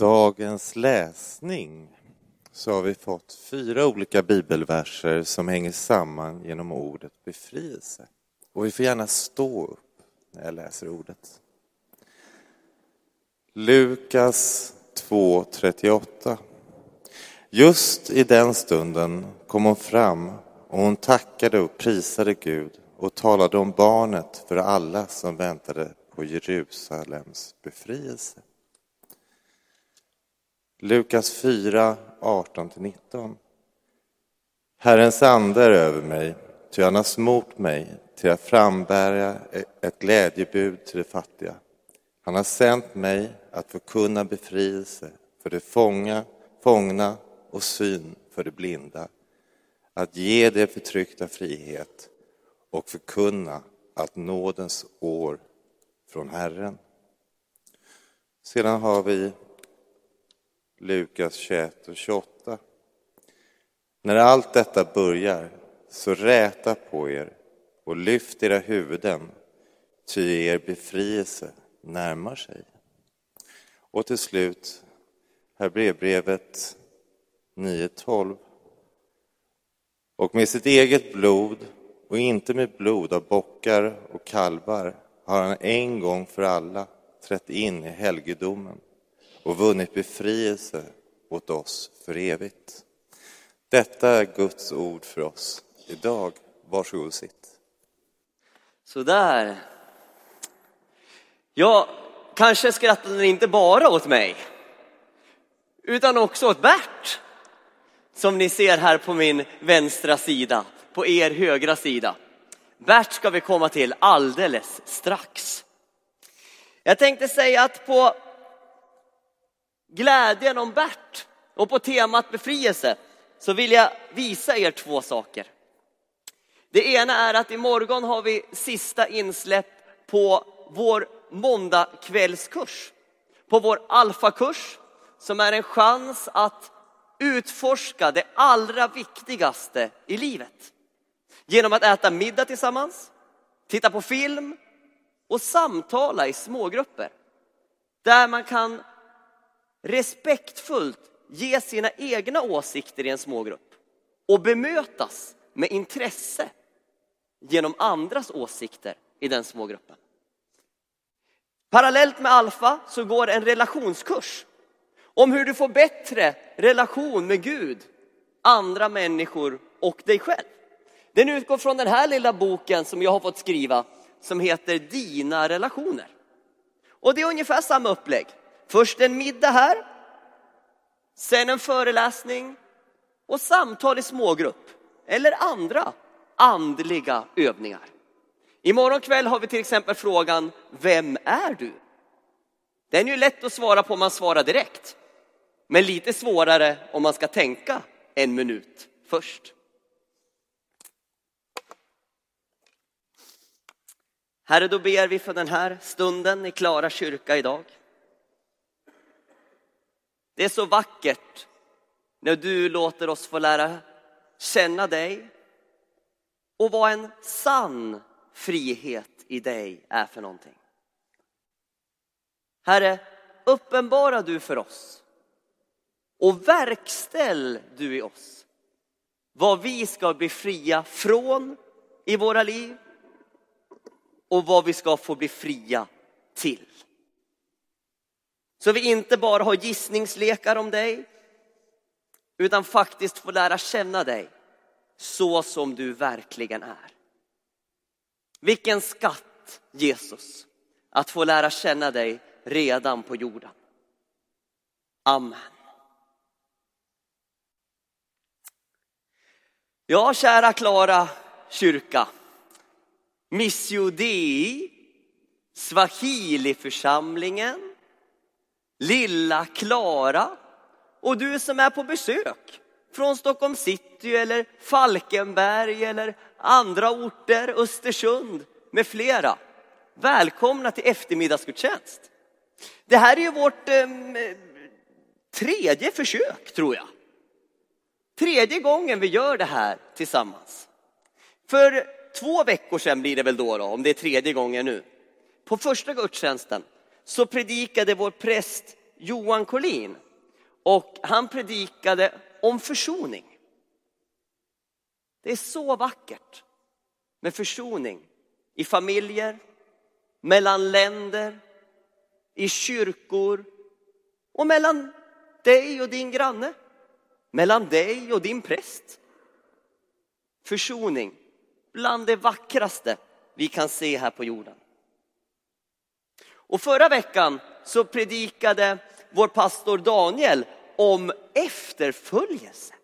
dagens läsning så har vi fått fyra olika bibelverser som hänger samman genom ordet befrielse. Och vi får gärna stå upp när jag läser ordet. Lukas 2.38 Just i den stunden kom hon fram och hon tackade och prisade Gud och talade om barnet för alla som väntade på Jerusalems befrielse. Lukas 4, 18-19. Herrens ande är över mig, ty han har smort mig till att frambära ett glädjebud till de fattiga. Han har sänt mig att förkunna befrielse för de fånga, fångna och syn för de blinda, att ge de förtryckta frihet och förkunna att nådens år från Herren. Sedan har vi Lukas 21 och 28. När allt detta börjar, så räta på er och lyft era huvuden, ty er befrielse närmar sig. Och till slut, Hebreerbrevet 9.12. Och med sitt eget blod och inte med blod av bockar och kalvar har han en gång för alla trätt in i helgedomen och vunnit befrielse åt oss för evigt. Detta är Guds ord för oss idag. Varsågod och sitt. Sådär. Ja, kanske skrattade ni inte bara åt mig, utan också åt Bert, som ni ser här på min vänstra sida, på er högra sida. Bert ska vi komma till alldeles strax. Jag tänkte säga att på glädjen om Bert och på temat befrielse så vill jag visa er två saker. Det ena är att imorgon har vi sista insläpp på vår måndagkvällskurs. På vår alfakurs som är en chans att utforska det allra viktigaste i livet. Genom att äta middag tillsammans, titta på film och samtala i smågrupper. Där man kan respektfullt ge sina egna åsikter i en smågrupp och bemötas med intresse genom andras åsikter i den smågruppen. Parallellt med Alfa så går en relationskurs om hur du får bättre relation med Gud, andra människor och dig själv. Den utgår från den här lilla boken som jag har fått skriva som heter Dina relationer. Och det är ungefär samma upplägg. Först en middag här, sen en föreläsning och samtal i smågrupp eller andra andliga övningar. Imorgon kväll har vi till exempel frågan Vem är du? Den är ju lätt att svara på om man svarar direkt, men lite svårare om man ska tänka en minut först. Herre, då ber vi för den här stunden i Klara kyrka idag. Det är så vackert när du låter oss få lära känna dig och vad en sann frihet i dig är för någonting. Herre, uppenbara du för oss och verkställ du i oss vad vi ska bli fria från i våra liv och vad vi ska få bli fria till. Så vi inte bara har gissningslekar om dig, utan faktiskt får lära känna dig så som du verkligen är. Vilken skatt, Jesus, att få lära känna dig redan på jorden. Amen. Ja, kära Klara kyrka. Missio Dei, Swahili-församlingen, Lilla Klara och du som är på besök från Stockholm city eller Falkenberg eller andra orter, Östersund med flera. Välkomna till eftermiddagsgudstjänst. Det här är ju vårt eh, tredje försök tror jag. Tredje gången vi gör det här tillsammans. För två veckor sedan blir det väl då, då om det är tredje gången nu. På första gudstjänsten så predikade vår präst Johan Collin och han predikade om försoning. Det är så vackert med försoning i familjer, mellan länder, i kyrkor och mellan dig och din granne, mellan dig och din präst. Försoning, bland det vackraste vi kan se här på jorden. Och förra veckan så predikade vår pastor Daniel om efterföljelse.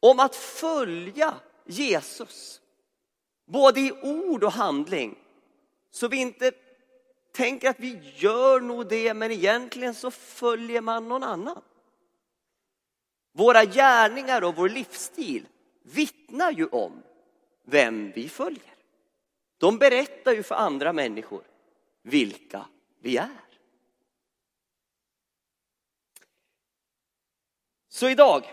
Om att följa Jesus. Både i ord och handling. Så vi inte tänker att vi gör nog det, men egentligen så följer man någon annan. Våra gärningar och vår livsstil vittnar ju om vem vi följer. De berättar ju för andra människor vilka vi är. Så idag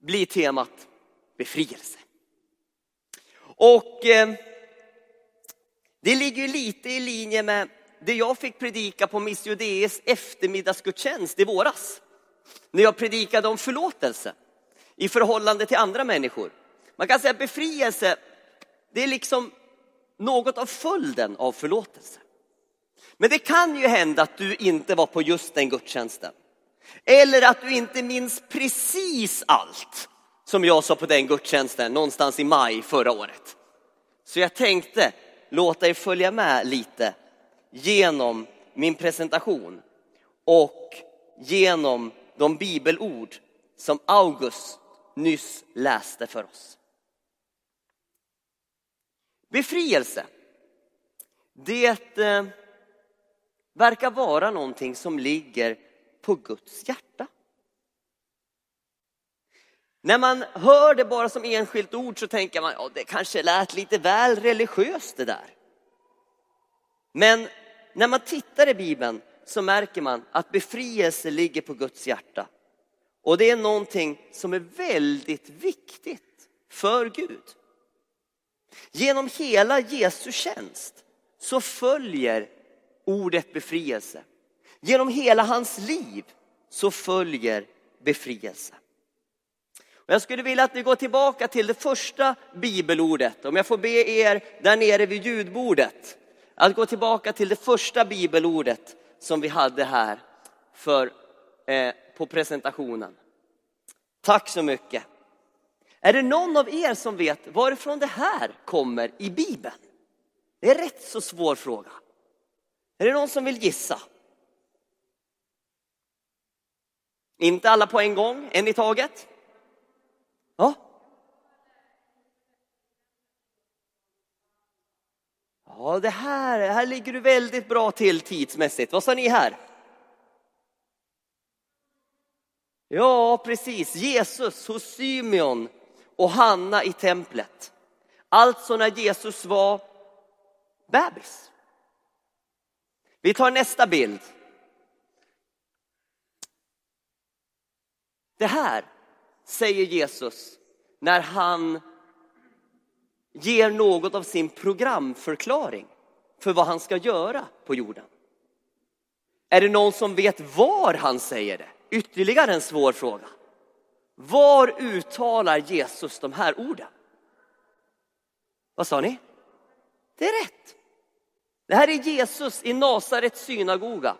blir temat befrielse. Och eh, det ligger lite i linje med det jag fick predika på Miss Judees eftermiddagsgudstjänst i våras. När jag predikade om förlåtelse i förhållande till andra människor. Man kan säga att befrielse, det är liksom något av följden av förlåtelse. Men det kan ju hända att du inte var på just den gudstjänsten. Eller att du inte minns precis allt som jag sa på den gudstjänsten någonstans i maj förra året. Så jag tänkte låta er följa med lite genom min presentation och genom de bibelord som August nyss läste för oss. Befrielse, det eh, verkar vara någonting som ligger på Guds hjärta. När man hör det bara som enskilt ord så tänker man, ja det kanske lät lite väl religiöst det där. Men när man tittar i Bibeln så märker man att befrielse ligger på Guds hjärta. Och det är någonting som är väldigt viktigt för Gud. Genom hela Jesu tjänst så följer ordet befrielse. Genom hela hans liv så följer befrielse. Och jag skulle vilja att ni går tillbaka till det första bibelordet. Om jag får be er där nere vid ljudbordet att gå tillbaka till det första bibelordet som vi hade här för, eh, på presentationen. Tack så mycket. Är det någon av er som vet varifrån det här kommer i Bibeln? Det är en rätt så svår fråga. Är det någon som vill gissa? Inte alla på en gång, en i taget. Ja. Ja, det här, här ligger du väldigt bra till tidsmässigt. Vad sa ni här? Ja, precis. Jesus hos Symeon och Hanna i templet. Alltså när Jesus var bebis. Vi tar nästa bild. Det här säger Jesus när han ger något av sin programförklaring för vad han ska göra på jorden. Är det någon som vet var han säger det? Ytterligare en svår fråga. Var uttalar Jesus de här orden? Vad sa ni? Det är rätt. Det här är Jesus i Nasarets synagoga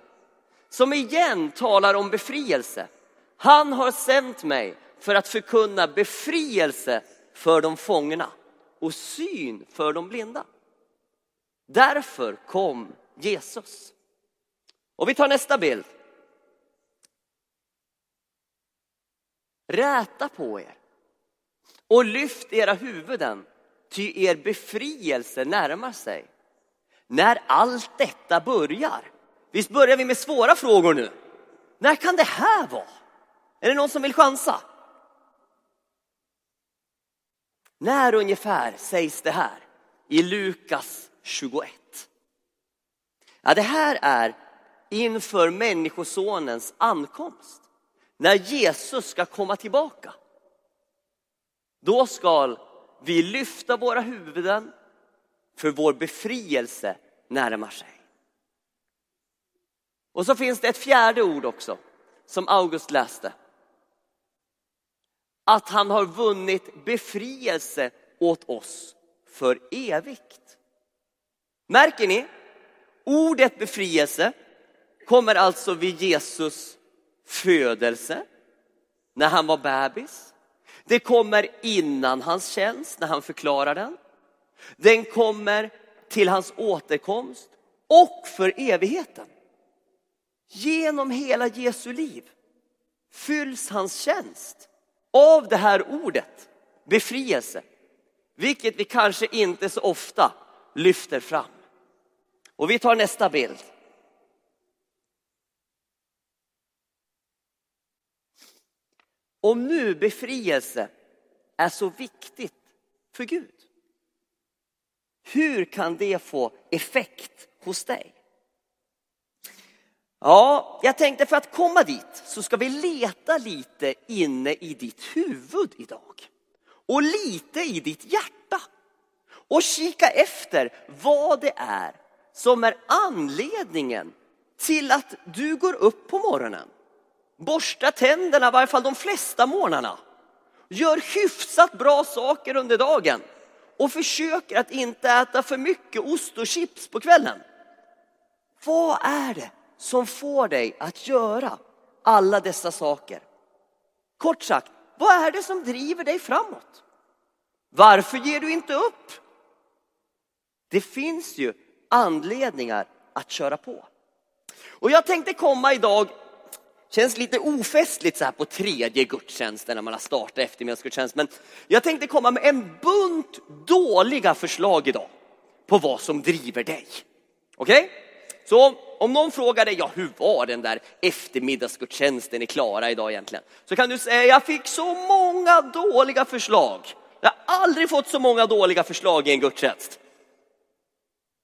som igen talar om befrielse. Han har sänt mig för att förkunna befrielse för de fångna och syn för de blinda. Därför kom Jesus. Och vi tar nästa bild. Räta på er och lyft era huvuden, ty er befrielse närmar sig. När allt detta börjar. Visst börjar vi med svåra frågor nu? När kan det här vara? Är det någon som vill chansa? När ungefär sägs det här i Lukas 21? Ja, det här är inför Människosonens ankomst. När Jesus ska komma tillbaka. Då ska vi lyfta våra huvuden för vår befrielse närmar sig. Och så finns det ett fjärde ord också som August läste. Att han har vunnit befrielse åt oss för evigt. Märker ni? Ordet befrielse kommer alltså vid Jesus födelse, när han var bebis. Det kommer innan hans tjänst, när han förklarar den. Den kommer till hans återkomst och för evigheten. Genom hela Jesu liv fylls hans tjänst av det här ordet, befrielse. Vilket vi kanske inte så ofta lyfter fram. Och vi tar nästa bild. Om nu befrielse är så viktigt för Gud, hur kan det få effekt hos dig? Ja, jag tänkte för att komma dit så ska vi leta lite inne i ditt huvud idag. Och lite i ditt hjärta. Och kika efter vad det är som är anledningen till att du går upp på morgonen. Borstar tänderna i varje fall de flesta morgnarna. Gör hyfsat bra saker under dagen och försöker att inte äta för mycket ost och chips på kvällen. Vad är det som får dig att göra alla dessa saker? Kort sagt, vad är det som driver dig framåt? Varför ger du inte upp? Det finns ju anledningar att köra på. Och jag tänkte komma idag, känns lite ofestligt så här på tredje gudstjänsten när man har startat eftermiddagsgudstjänst, men jag tänkte komma med en bunt dåliga förslag idag på vad som driver dig. Okej? Okay? Så om någon frågar dig, ja hur var den där eftermiddagsgudstjänsten i Klara idag egentligen? Så kan du säga, jag fick så många dåliga förslag. Jag har aldrig fått så många dåliga förslag i en gudstjänst.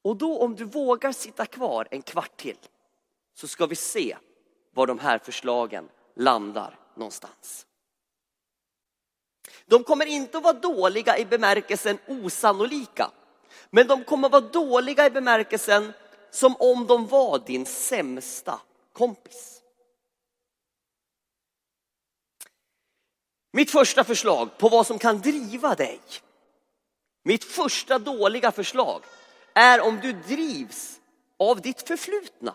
Och då om du vågar sitta kvar en kvart till så ska vi se var de här förslagen landar någonstans. De kommer inte att vara dåliga i bemärkelsen osannolika, men de kommer att vara dåliga i bemärkelsen som om de var din sämsta kompis. Mitt första förslag på vad som kan driva dig, mitt första dåliga förslag är om du drivs av ditt förflutna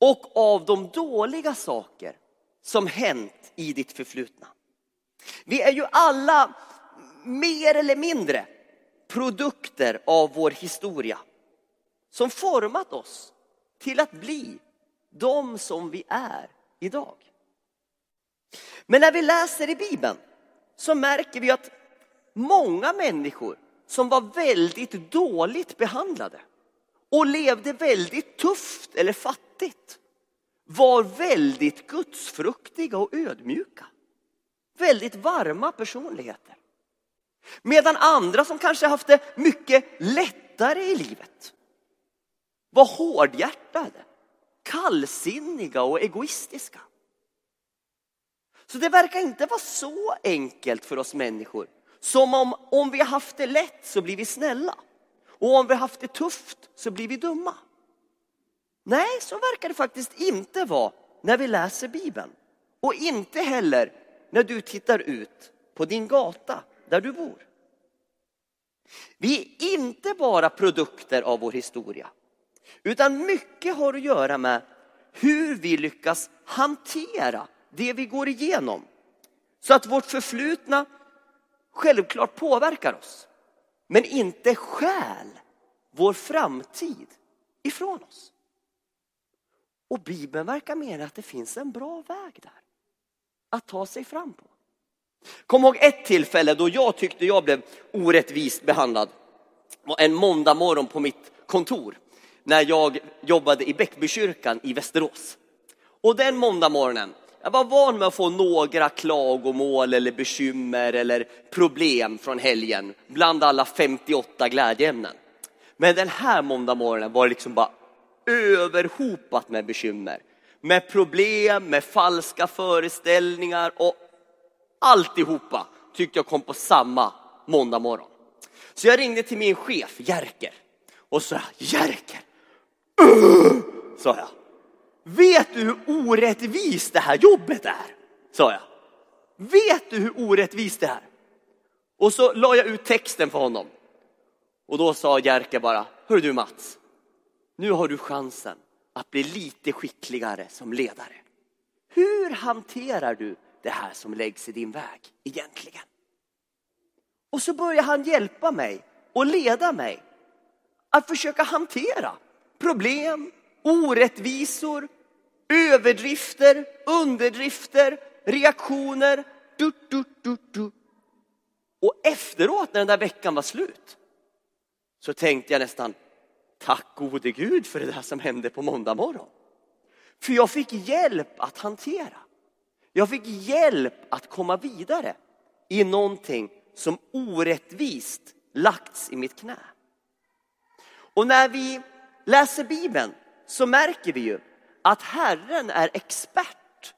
och av de dåliga saker som hänt i ditt förflutna. Vi är ju alla mer eller mindre produkter av vår historia som format oss till att bli de som vi är idag. Men när vi läser i Bibeln så märker vi att många människor som var väldigt dåligt behandlade och levde väldigt tufft eller fattigt var väldigt gudsfruktiga och ödmjuka. Väldigt varma personligheter. Medan andra som kanske haft det mycket lättare i livet var hårdhjärtade, kallsinniga och egoistiska. Så det verkar inte vara så enkelt för oss människor. Som om, om vi har haft det lätt så blir vi snälla. Och om vi har haft det tufft så blir vi dumma. Nej, så verkar det faktiskt inte vara när vi läser Bibeln. Och inte heller när du tittar ut på din gata där du bor. Vi är inte bara produkter av vår historia. Utan mycket har att göra med hur vi lyckas hantera det vi går igenom. Så att vårt förflutna självklart påverkar oss. Men inte stjäl vår framtid ifrån oss. Och Bibeln verkar mena att det finns en bra väg där. Att ta sig fram på. Kom ihåg ett tillfälle då jag tyckte jag blev orättvist behandlad. En måndag morgon på mitt kontor när jag jobbade i Bäckbykyrkan i Västerås. Och den måndag morgonen, jag var van med att få några klagomål eller bekymmer eller problem från helgen bland alla 58 glädjeämnen. Men den här måndag morgonen var det liksom bara överhopat med bekymmer. Med problem, med falska föreställningar och alltihopa tyckte jag kom på samma måndag morgon. Så jag ringde till min chef Jerker och sa, Jerker, uh, sa jag. vet du hur orättvist det här jobbet är? Sa jag. Vet du hur orättvist det är? Och så la jag ut texten för honom. Och då sa Jerker bara, hör du Mats, nu har du chansen att bli lite skickligare som ledare. Hur hanterar du det här som läggs i din väg egentligen? Och så börjar han hjälpa mig och leda mig att försöka hantera problem, orättvisor, överdrifter, underdrifter, reaktioner. Du, du, du, du. Och efteråt när den där veckan var slut så tänkte jag nästan, tack gode Gud för det där som hände på måndag morgon. För jag fick hjälp att hantera. Jag fick hjälp att komma vidare i någonting som orättvist lagts i mitt knä. Och när vi läser Bibeln så märker vi ju att Herren är expert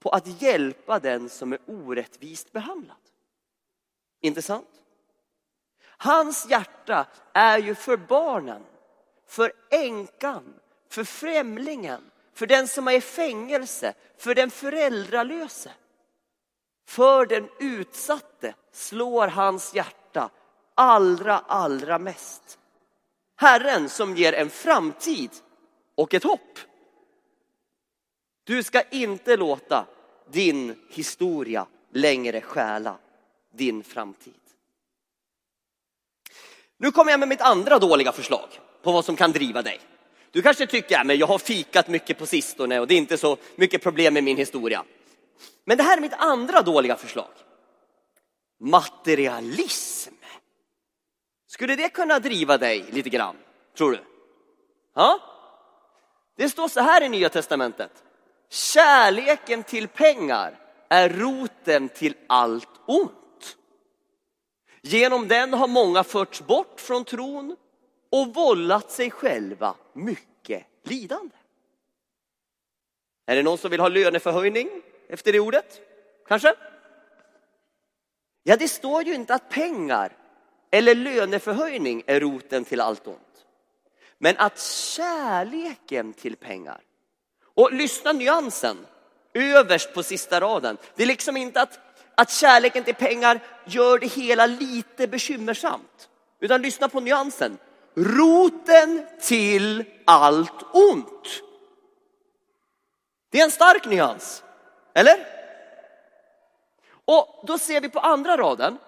på att hjälpa den som är orättvist behandlad. Inte sant? Hans hjärta är ju för barnen, för änkan, för främlingen, för den som är i fängelse, för den föräldralöse. För den utsatte slår hans hjärta allra, allra mest. Herren som ger en framtid och ett hopp. Du ska inte låta din historia längre stjäla din framtid. Nu kommer jag med mitt andra dåliga förslag på vad som kan driva dig. Du kanske tycker att jag har fikat mycket på sistone och det är inte så mycket problem med min historia. Men det här är mitt andra dåliga förslag. Materialism. Skulle det kunna driva dig lite grann, tror du? Ja? Det står så här i Nya Testamentet. Kärleken till pengar är roten till allt ont. Genom den har många förts bort från tron och vållat sig själva mycket lidande. Är det någon som vill ha löneförhöjning efter det ordet? Kanske? Ja, det står ju inte att pengar eller löneförhöjning är roten till allt ont. Men att kärleken till pengar, och lyssna nyansen överst på sista raden. Det är liksom inte att, att kärleken till pengar gör det hela lite bekymmersamt. Utan lyssna på nyansen. Roten till allt ont. Det är en stark nyans, eller? Och då ser vi på andra raden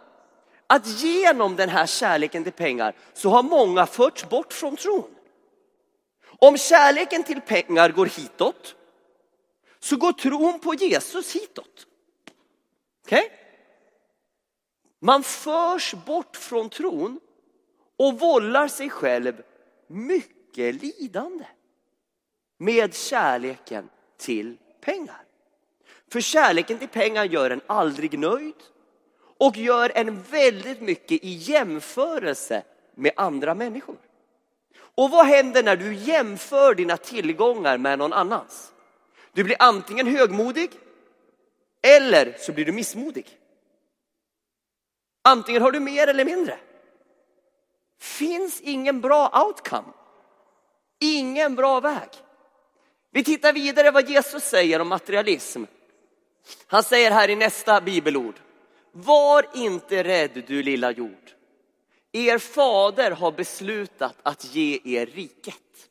att genom den här kärleken till pengar så har många förts bort från tron. Om kärleken till pengar går hitåt så går tron på Jesus hitåt. Okej? Okay? Man förs bort från tron och vållar sig själv mycket lidande med kärleken till pengar. För kärleken till pengar gör en aldrig nöjd och gör en väldigt mycket i jämförelse med andra människor. Och vad händer när du jämför dina tillgångar med någon annans? Du blir antingen högmodig eller så blir du missmodig. Antingen har du mer eller mindre. Finns ingen bra outcome. Ingen bra väg. Vi tittar vidare vad Jesus säger om materialism. Han säger här i nästa bibelord. Var inte rädd du lilla jord. Er fader har beslutat att ge er riket.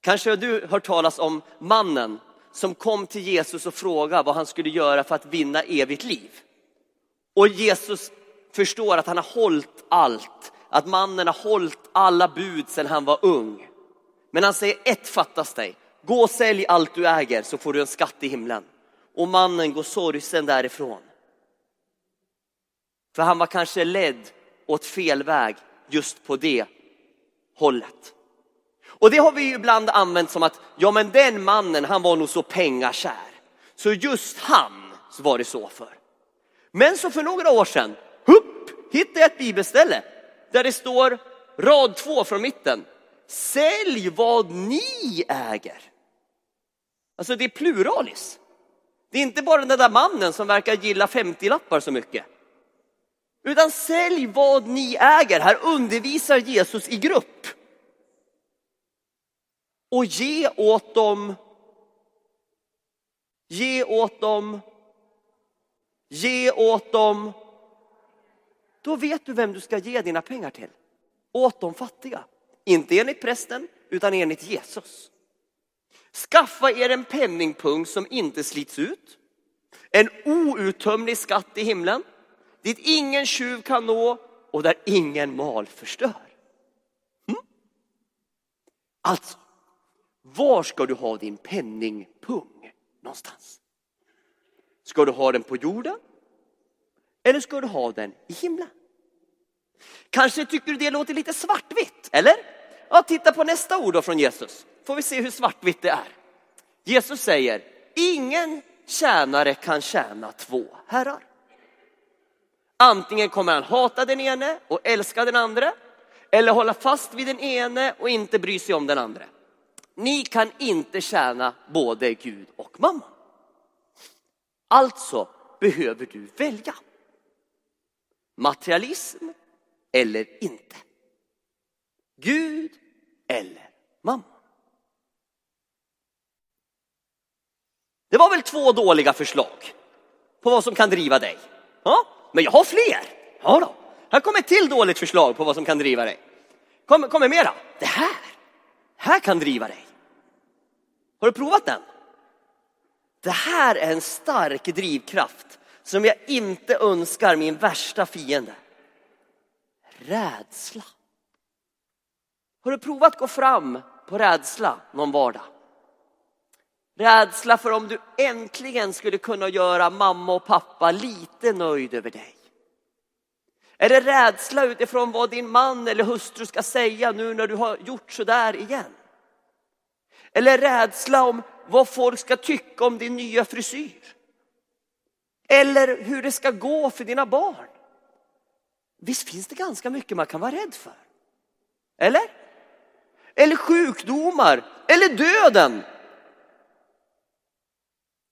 Kanske har du hört talas om mannen som kom till Jesus och frågade vad han skulle göra för att vinna evigt liv. Och Jesus förstår att han har hållit allt, att mannen har hållit alla bud sedan han var ung. Men han säger ett fattas dig, gå och sälj allt du äger så får du en skatt i himlen. Och mannen går sorgsen därifrån. För han var kanske ledd åt fel väg just på det hållet. Och det har vi ibland använt som att, ja men den mannen han var nog så pengakär. Så just han var det så för. Men så för några år sedan, hittade jag ett bibelställe där det står rad två från mitten. Sälj vad ni äger. Alltså det är pluralis. Det är inte bara den där mannen som verkar gilla 50-lappar så mycket. Utan sälj vad ni äger. Här undervisar Jesus i grupp. och ge åt dem, ge åt dem, ge åt dem. Då vet du vem du ska ge dina pengar till. Åt de fattiga. Inte enligt prästen, utan enligt Jesus. Skaffa er en penningpung som inte slits ut. En outtömlig skatt i himlen, dit ingen tjuv kan nå och där ingen mal förstör. Mm? Alltså, var ska du ha din penningpung någonstans? Ska du ha den på jorden? Eller ska du ha den i himlen? Kanske tycker du det låter lite svartvitt, eller? Ja, titta på nästa ord då från Jesus. Får vi se hur svartvitt det är. Jesus säger, ingen tjänare kan tjäna två herrar. Antingen kommer han hata den ene och älska den andra eller hålla fast vid den ene och inte bry sig om den andra. Ni kan inte tjäna både Gud och mamma. Alltså behöver du välja. Materialism eller inte. Gud eller mamma. Det var väl två dåliga förslag på vad som kan driva dig. Ja, men jag har fler. Ja då. Här kommer ett till dåligt förslag på vad som kan driva dig. Kommer kom mera. Det här. Det här kan driva dig. Har du provat den? Det här är en stark drivkraft som jag inte önskar min värsta fiende. Rädsla. Har du provat att gå fram på rädsla någon vardag? Rädsla för om du äntligen skulle kunna göra mamma och pappa lite nöjd över dig. Är det rädsla utifrån vad din man eller hustru ska säga nu när du har gjort så där igen? Eller rädsla om vad folk ska tycka om din nya frisyr? Eller hur det ska gå för dina barn? Visst finns det ganska mycket man kan vara rädd för? Eller? Eller sjukdomar, eller döden.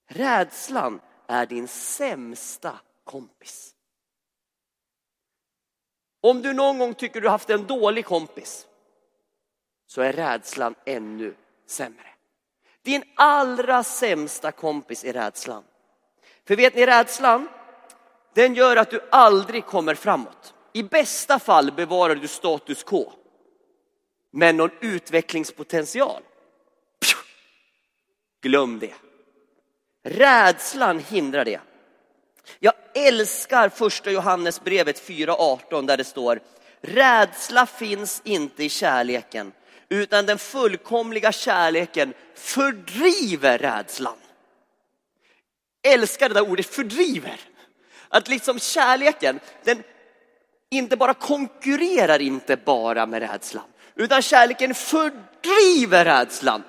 Rädslan är din sämsta kompis. Om du någon gång tycker du haft en dålig kompis så är rädslan ännu sämre. Din allra sämsta kompis är rädslan. För vet ni rädslan, den gör att du aldrig kommer framåt. I bästa fall bevarar du status quo. Men någon utvecklingspotential, glöm det. Rädslan hindrar det. Jag älskar första Johannesbrevet 4.18 där det står Rädsla finns inte i kärleken utan den fullkomliga kärleken fördriver rädslan. Älskar det där ordet fördriver. Att liksom kärleken, den inte bara konkurrerar inte bara med rädslan utan kärleken fördriver rädslan.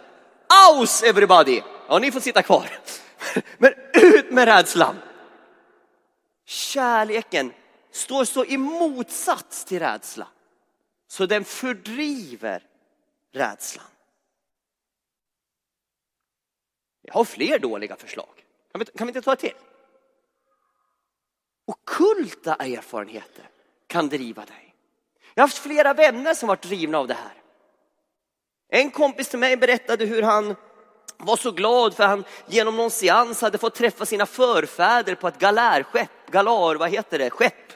Aus everybody! Ja, ni får sitta kvar. Men ut med rädslan! Kärleken står så i motsats till rädsla. Så den fördriver rädslan. Jag har fler dåliga förslag. Kan vi, kan vi inte ta ett till? Okulta erfarenheter kan driva dig. Jag har haft flera vänner som varit drivna av det här. En kompis till mig berättade hur han var så glad för han genom någon seans hade fått träffa sina förfäder på ett galärskepp, galar, vad heter det, skepp.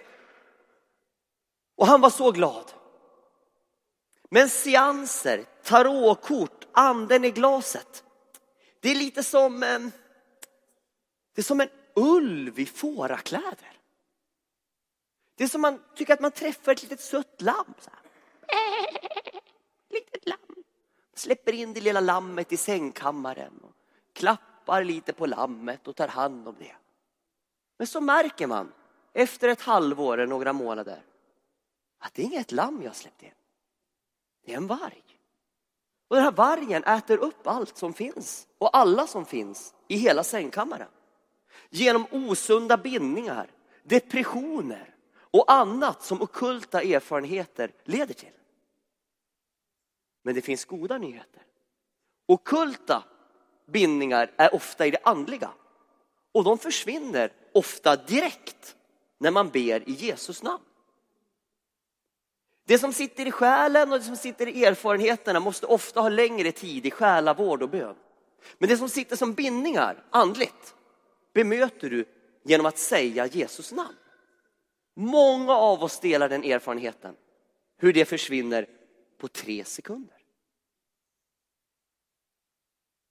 Och han var så glad. Men seanser, tarotkort, anden i glaset. Det är lite som, eh, det är som en ulv i fårakläder. Det är som man tycker att man träffar ett litet sött lamm. Så här. Litet lamm. Släpper in det lilla lammet i sängkammaren och klappar lite på lammet och tar hand om det. Men så märker man efter ett halvår eller några månader att det är inget lamm jag släppt in. Det är en varg. Och den här vargen äter upp allt som finns och alla som finns i hela sängkammaren. Genom osunda bindningar, depressioner och annat som okulta erfarenheter leder till. Men det finns goda nyheter. Okulta bindningar är ofta i det andliga och de försvinner ofta direkt när man ber i Jesus namn. Det som sitter i själen och det som sitter i erfarenheterna måste ofta ha längre tid i själavård och bön. Men det som sitter som bindningar andligt bemöter du genom att säga Jesus namn. Många av oss delar den erfarenheten, hur det försvinner på tre sekunder.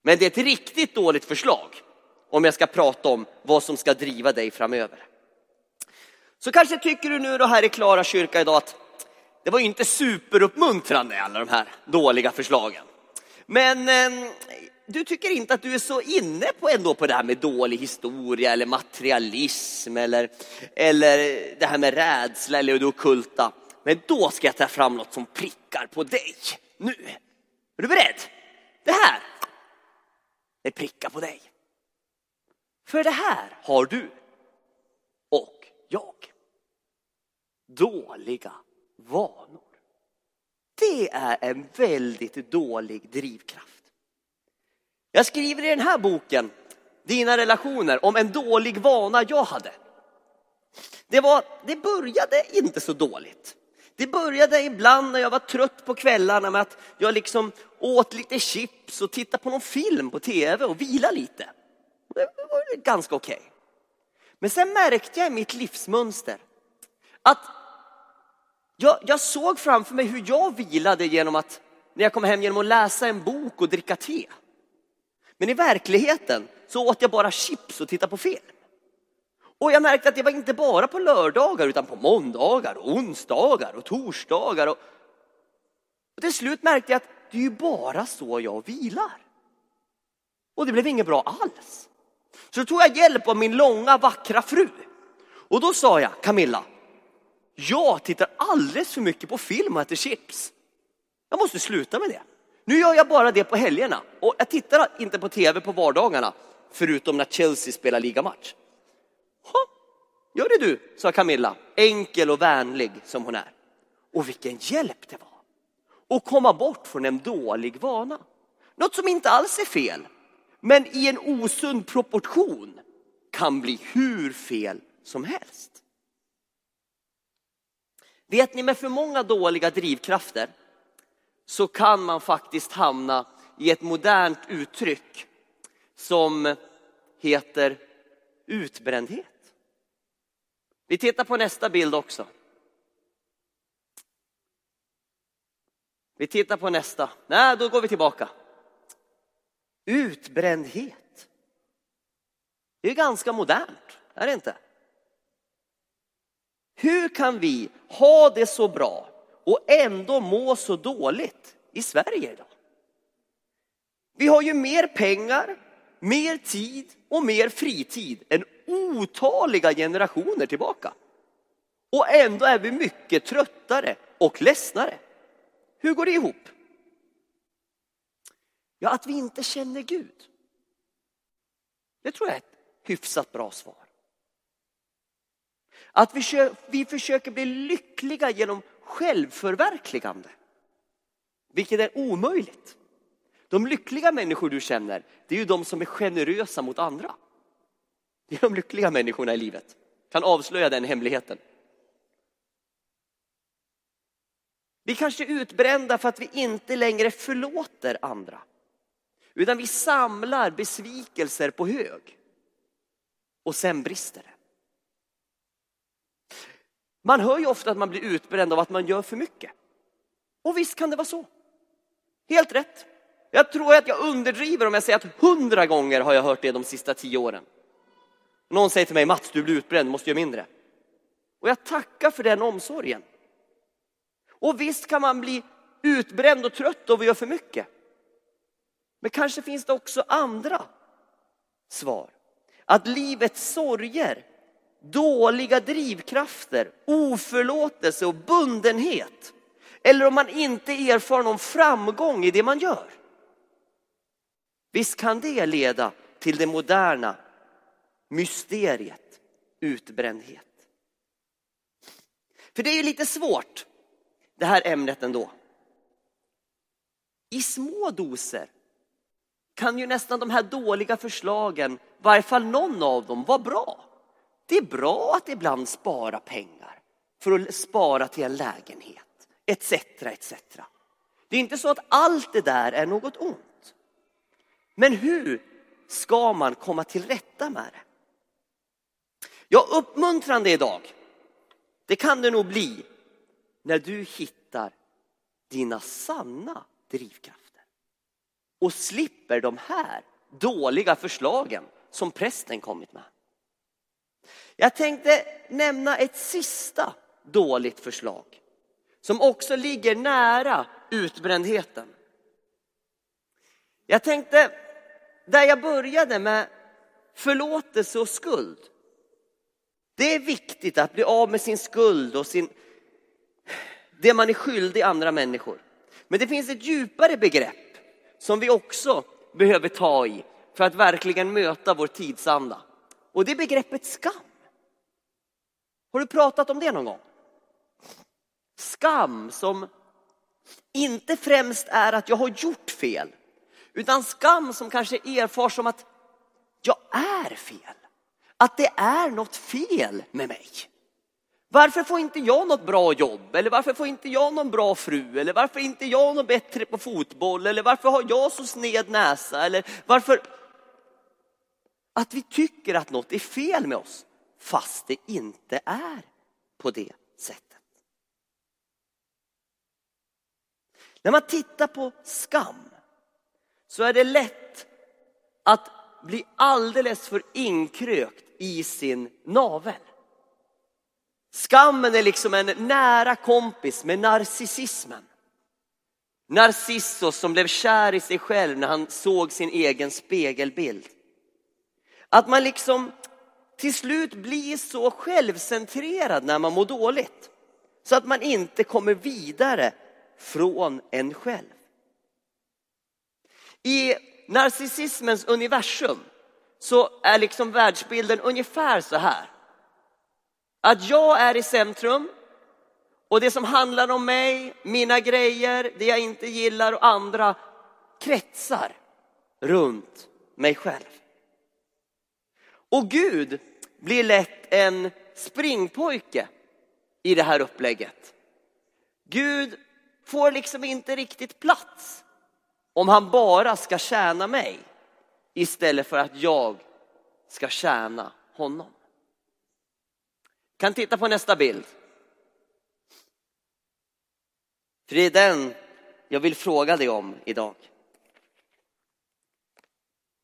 Men det är ett riktigt dåligt förslag om jag ska prata om vad som ska driva dig framöver. Så kanske tycker du nu då här i Klara kyrka idag att det var inte superuppmuntrande alla de här dåliga förslagen. Men eh, du tycker inte att du är så inne på ändå på det här med dålig historia eller materialism eller, eller det här med rädsla eller det okulta. Men då ska jag ta fram något som prickar på dig. Nu. Är du beredd? Det här. Det prickar på dig. För det här har du och jag. Dåliga vanor. Det är en väldigt dålig drivkraft. Jag skriver i den här boken, Dina relationer, om en dålig vana jag hade. Det, var, det började inte så dåligt. Det började ibland när jag var trött på kvällarna med att jag liksom åt lite chips och tittade på någon film på tv och vila lite. Det var ganska okej. Okay. Men sen märkte jag i mitt livsmönster att jag, jag såg framför mig hur jag vilade genom att, när jag kom hem genom att läsa en bok och dricka te. Men i verkligheten så åt jag bara chips och tittade på film. Och jag märkte att det var inte bara på lördagar utan på måndagar, och onsdagar och torsdagar. Och, och till slut märkte jag att det är ju bara så jag vilar. Och det blev inget bra alls. Så då tog jag hjälp av min långa vackra fru. Och då sa jag, Camilla, jag tittar alldeles för mycket på film och äter chips. Jag måste sluta med det. Nu gör jag bara det på helgerna och jag tittar inte på tv på vardagarna förutom när Chelsea spelar ligamatch. Ha, gör det du, sa Camilla, enkel och vänlig som hon är. Och vilken hjälp det var att komma bort från en dålig vana. Något som inte alls är fel, men i en osund proportion kan bli hur fel som helst. Vet ni, med för många dåliga drivkrafter så kan man faktiskt hamna i ett modernt uttryck som heter utbrändhet. Vi tittar på nästa bild också. Vi tittar på nästa. Nej, då går vi tillbaka. Utbrändhet. Det är ganska modernt, är det inte? Hur kan vi ha det så bra och ändå må så dåligt i Sverige idag? Vi har ju mer pengar, mer tid och mer fritid än otaliga generationer tillbaka. Och ändå är vi mycket tröttare och ledsnare. Hur går det ihop? Ja, att vi inte känner Gud. Det tror jag är ett hyfsat bra svar. Att vi, vi försöker bli lyckliga genom självförverkligande. Vilket är omöjligt. De lyckliga människor du känner, det är ju de som är generösa mot andra. Det är de lyckliga människorna i livet. Kan avslöja den hemligheten. Vi kanske är utbrända för att vi inte längre förlåter andra. Utan vi samlar besvikelser på hög. Och sen brister det. Man hör ju ofta att man blir utbränd av att man gör för mycket. Och visst kan det vara så. Helt rätt. Jag tror att jag underdriver om jag säger att hundra gånger har jag hört det de sista tio åren. Någon säger till mig, Mats du blir utbränd, måste göra mindre. Och jag tackar för den omsorgen. Och visst kan man bli utbränd och trött av att göra för mycket. Men kanske finns det också andra svar. Att livets sorger dåliga drivkrafter, oförlåtelse och bundenhet. Eller om man inte erfar någon framgång i det man gör. Visst kan det leda till det moderna mysteriet utbrändhet. För det är ju lite svårt det här ämnet ändå. I små doser kan ju nästan de här dåliga förslagen, i varje fall någon av dem, vara bra. Det är bra att ibland spara pengar för att spara till en lägenhet etc. etc. Det är inte så att allt det där är något ont. Men hur ska man komma till rätta med det? Ja, uppmuntrande idag, det kan det nog bli när du hittar dina sanna drivkrafter och slipper de här dåliga förslagen som prästen kommit med. Jag tänkte nämna ett sista dåligt förslag som också ligger nära utbrändheten. Jag tänkte, där jag började med förlåtelse och skuld. Det är viktigt att bli av med sin skuld och sin, det man är skyldig andra människor. Men det finns ett djupare begrepp som vi också behöver ta i för att verkligen möta vår tidsanda. Och det är begreppet skam. Har du pratat om det någon gång? Skam som inte främst är att jag har gjort fel, utan skam som kanske erfars som att jag är fel. Att det är något fel med mig. Varför får inte jag något bra jobb? Eller varför får inte jag någon bra fru? Eller varför är inte jag något bättre på fotboll? Eller varför har jag så sned näsa? Eller varför? Att vi tycker att något är fel med oss fast det inte är på det sättet. När man tittar på skam så är det lätt att bli alldeles för inkrökt i sin navel. Skammen är liksom en nära kompis med narcissismen. Narcissus som blev kär i sig själv när han såg sin egen spegelbild. Att man liksom till slut blir så självcentrerad när man mår dåligt så att man inte kommer vidare från en själv. I narcissismens universum så är liksom världsbilden ungefär så här. Att jag är i centrum och det som handlar om mig, mina grejer, det jag inte gillar och andra kretsar runt mig själv. Och Gud blir lätt en springpojke i det här upplägget. Gud får liksom inte riktigt plats om han bara ska tjäna mig istället för att jag ska tjäna honom. Kan titta på nästa bild. För det är den jag vill fråga dig om idag.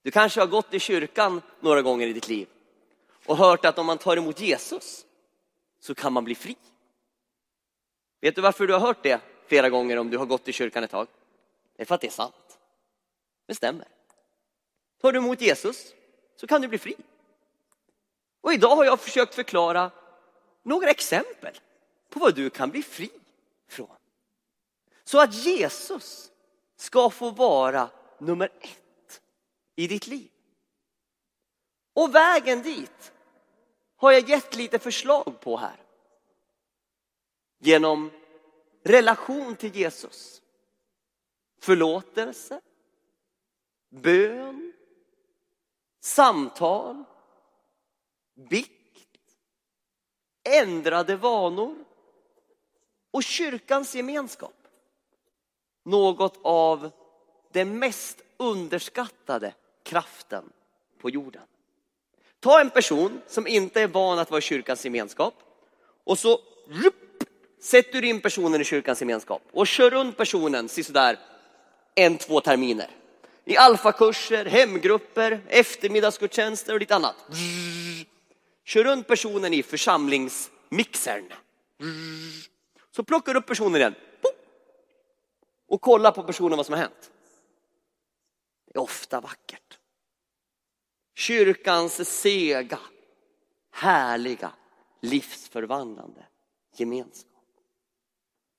Du kanske har gått i kyrkan några gånger i ditt liv och hört att om man tar emot Jesus så kan man bli fri. Vet du varför du har hört det flera gånger om du har gått i kyrkan ett tag? Det är för att det är sant. Det stämmer. Tar du emot Jesus så kan du bli fri. Och idag har jag försökt förklara några exempel på vad du kan bli fri från. Så att Jesus ska få vara nummer ett i ditt liv. Och vägen dit har jag gett lite förslag på här. Genom relation till Jesus. Förlåtelse, bön, samtal, bikt, ändrade vanor och kyrkans gemenskap. Något av det mest underskattade kraften på jorden. Ta en person som inte är van att vara i kyrkans gemenskap och så rupp, sätter du in personen i kyrkans gemenskap och kör runt personen sådär en, två terminer. I alfakurser, hemgrupper, eftermiddagsgudstjänster och lite annat. Kör runt personen i församlingsmixern. Så plockar du upp personen igen och kollar på personen vad som har hänt. Det är ofta vackert. Kyrkans sega, härliga, livsförvandlande gemenskap.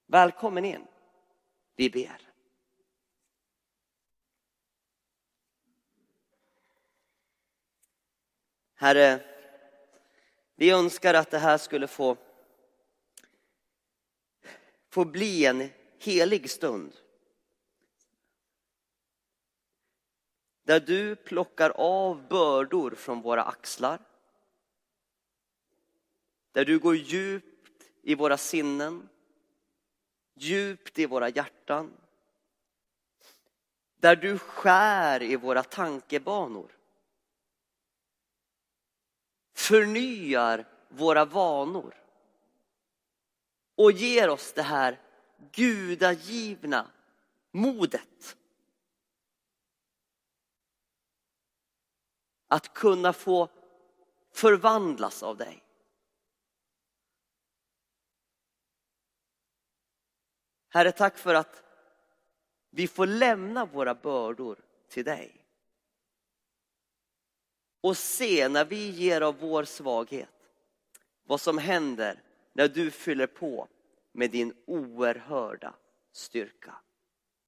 Välkommen in. Vi ber. Herre, vi önskar att det här skulle få, få bli en helig stund. Där du plockar av bördor från våra axlar. Där du går djupt i våra sinnen. djupt i våra hjärtan. Där du skär i våra tankebanor. Förnyar våra vanor. Och ger oss det här gudagivna modet. Att kunna få förvandlas av dig. Herre, tack för att vi får lämna våra bördor till dig. Och se när vi ger av vår svaghet vad som händer när du fyller på med din oerhörda styrka.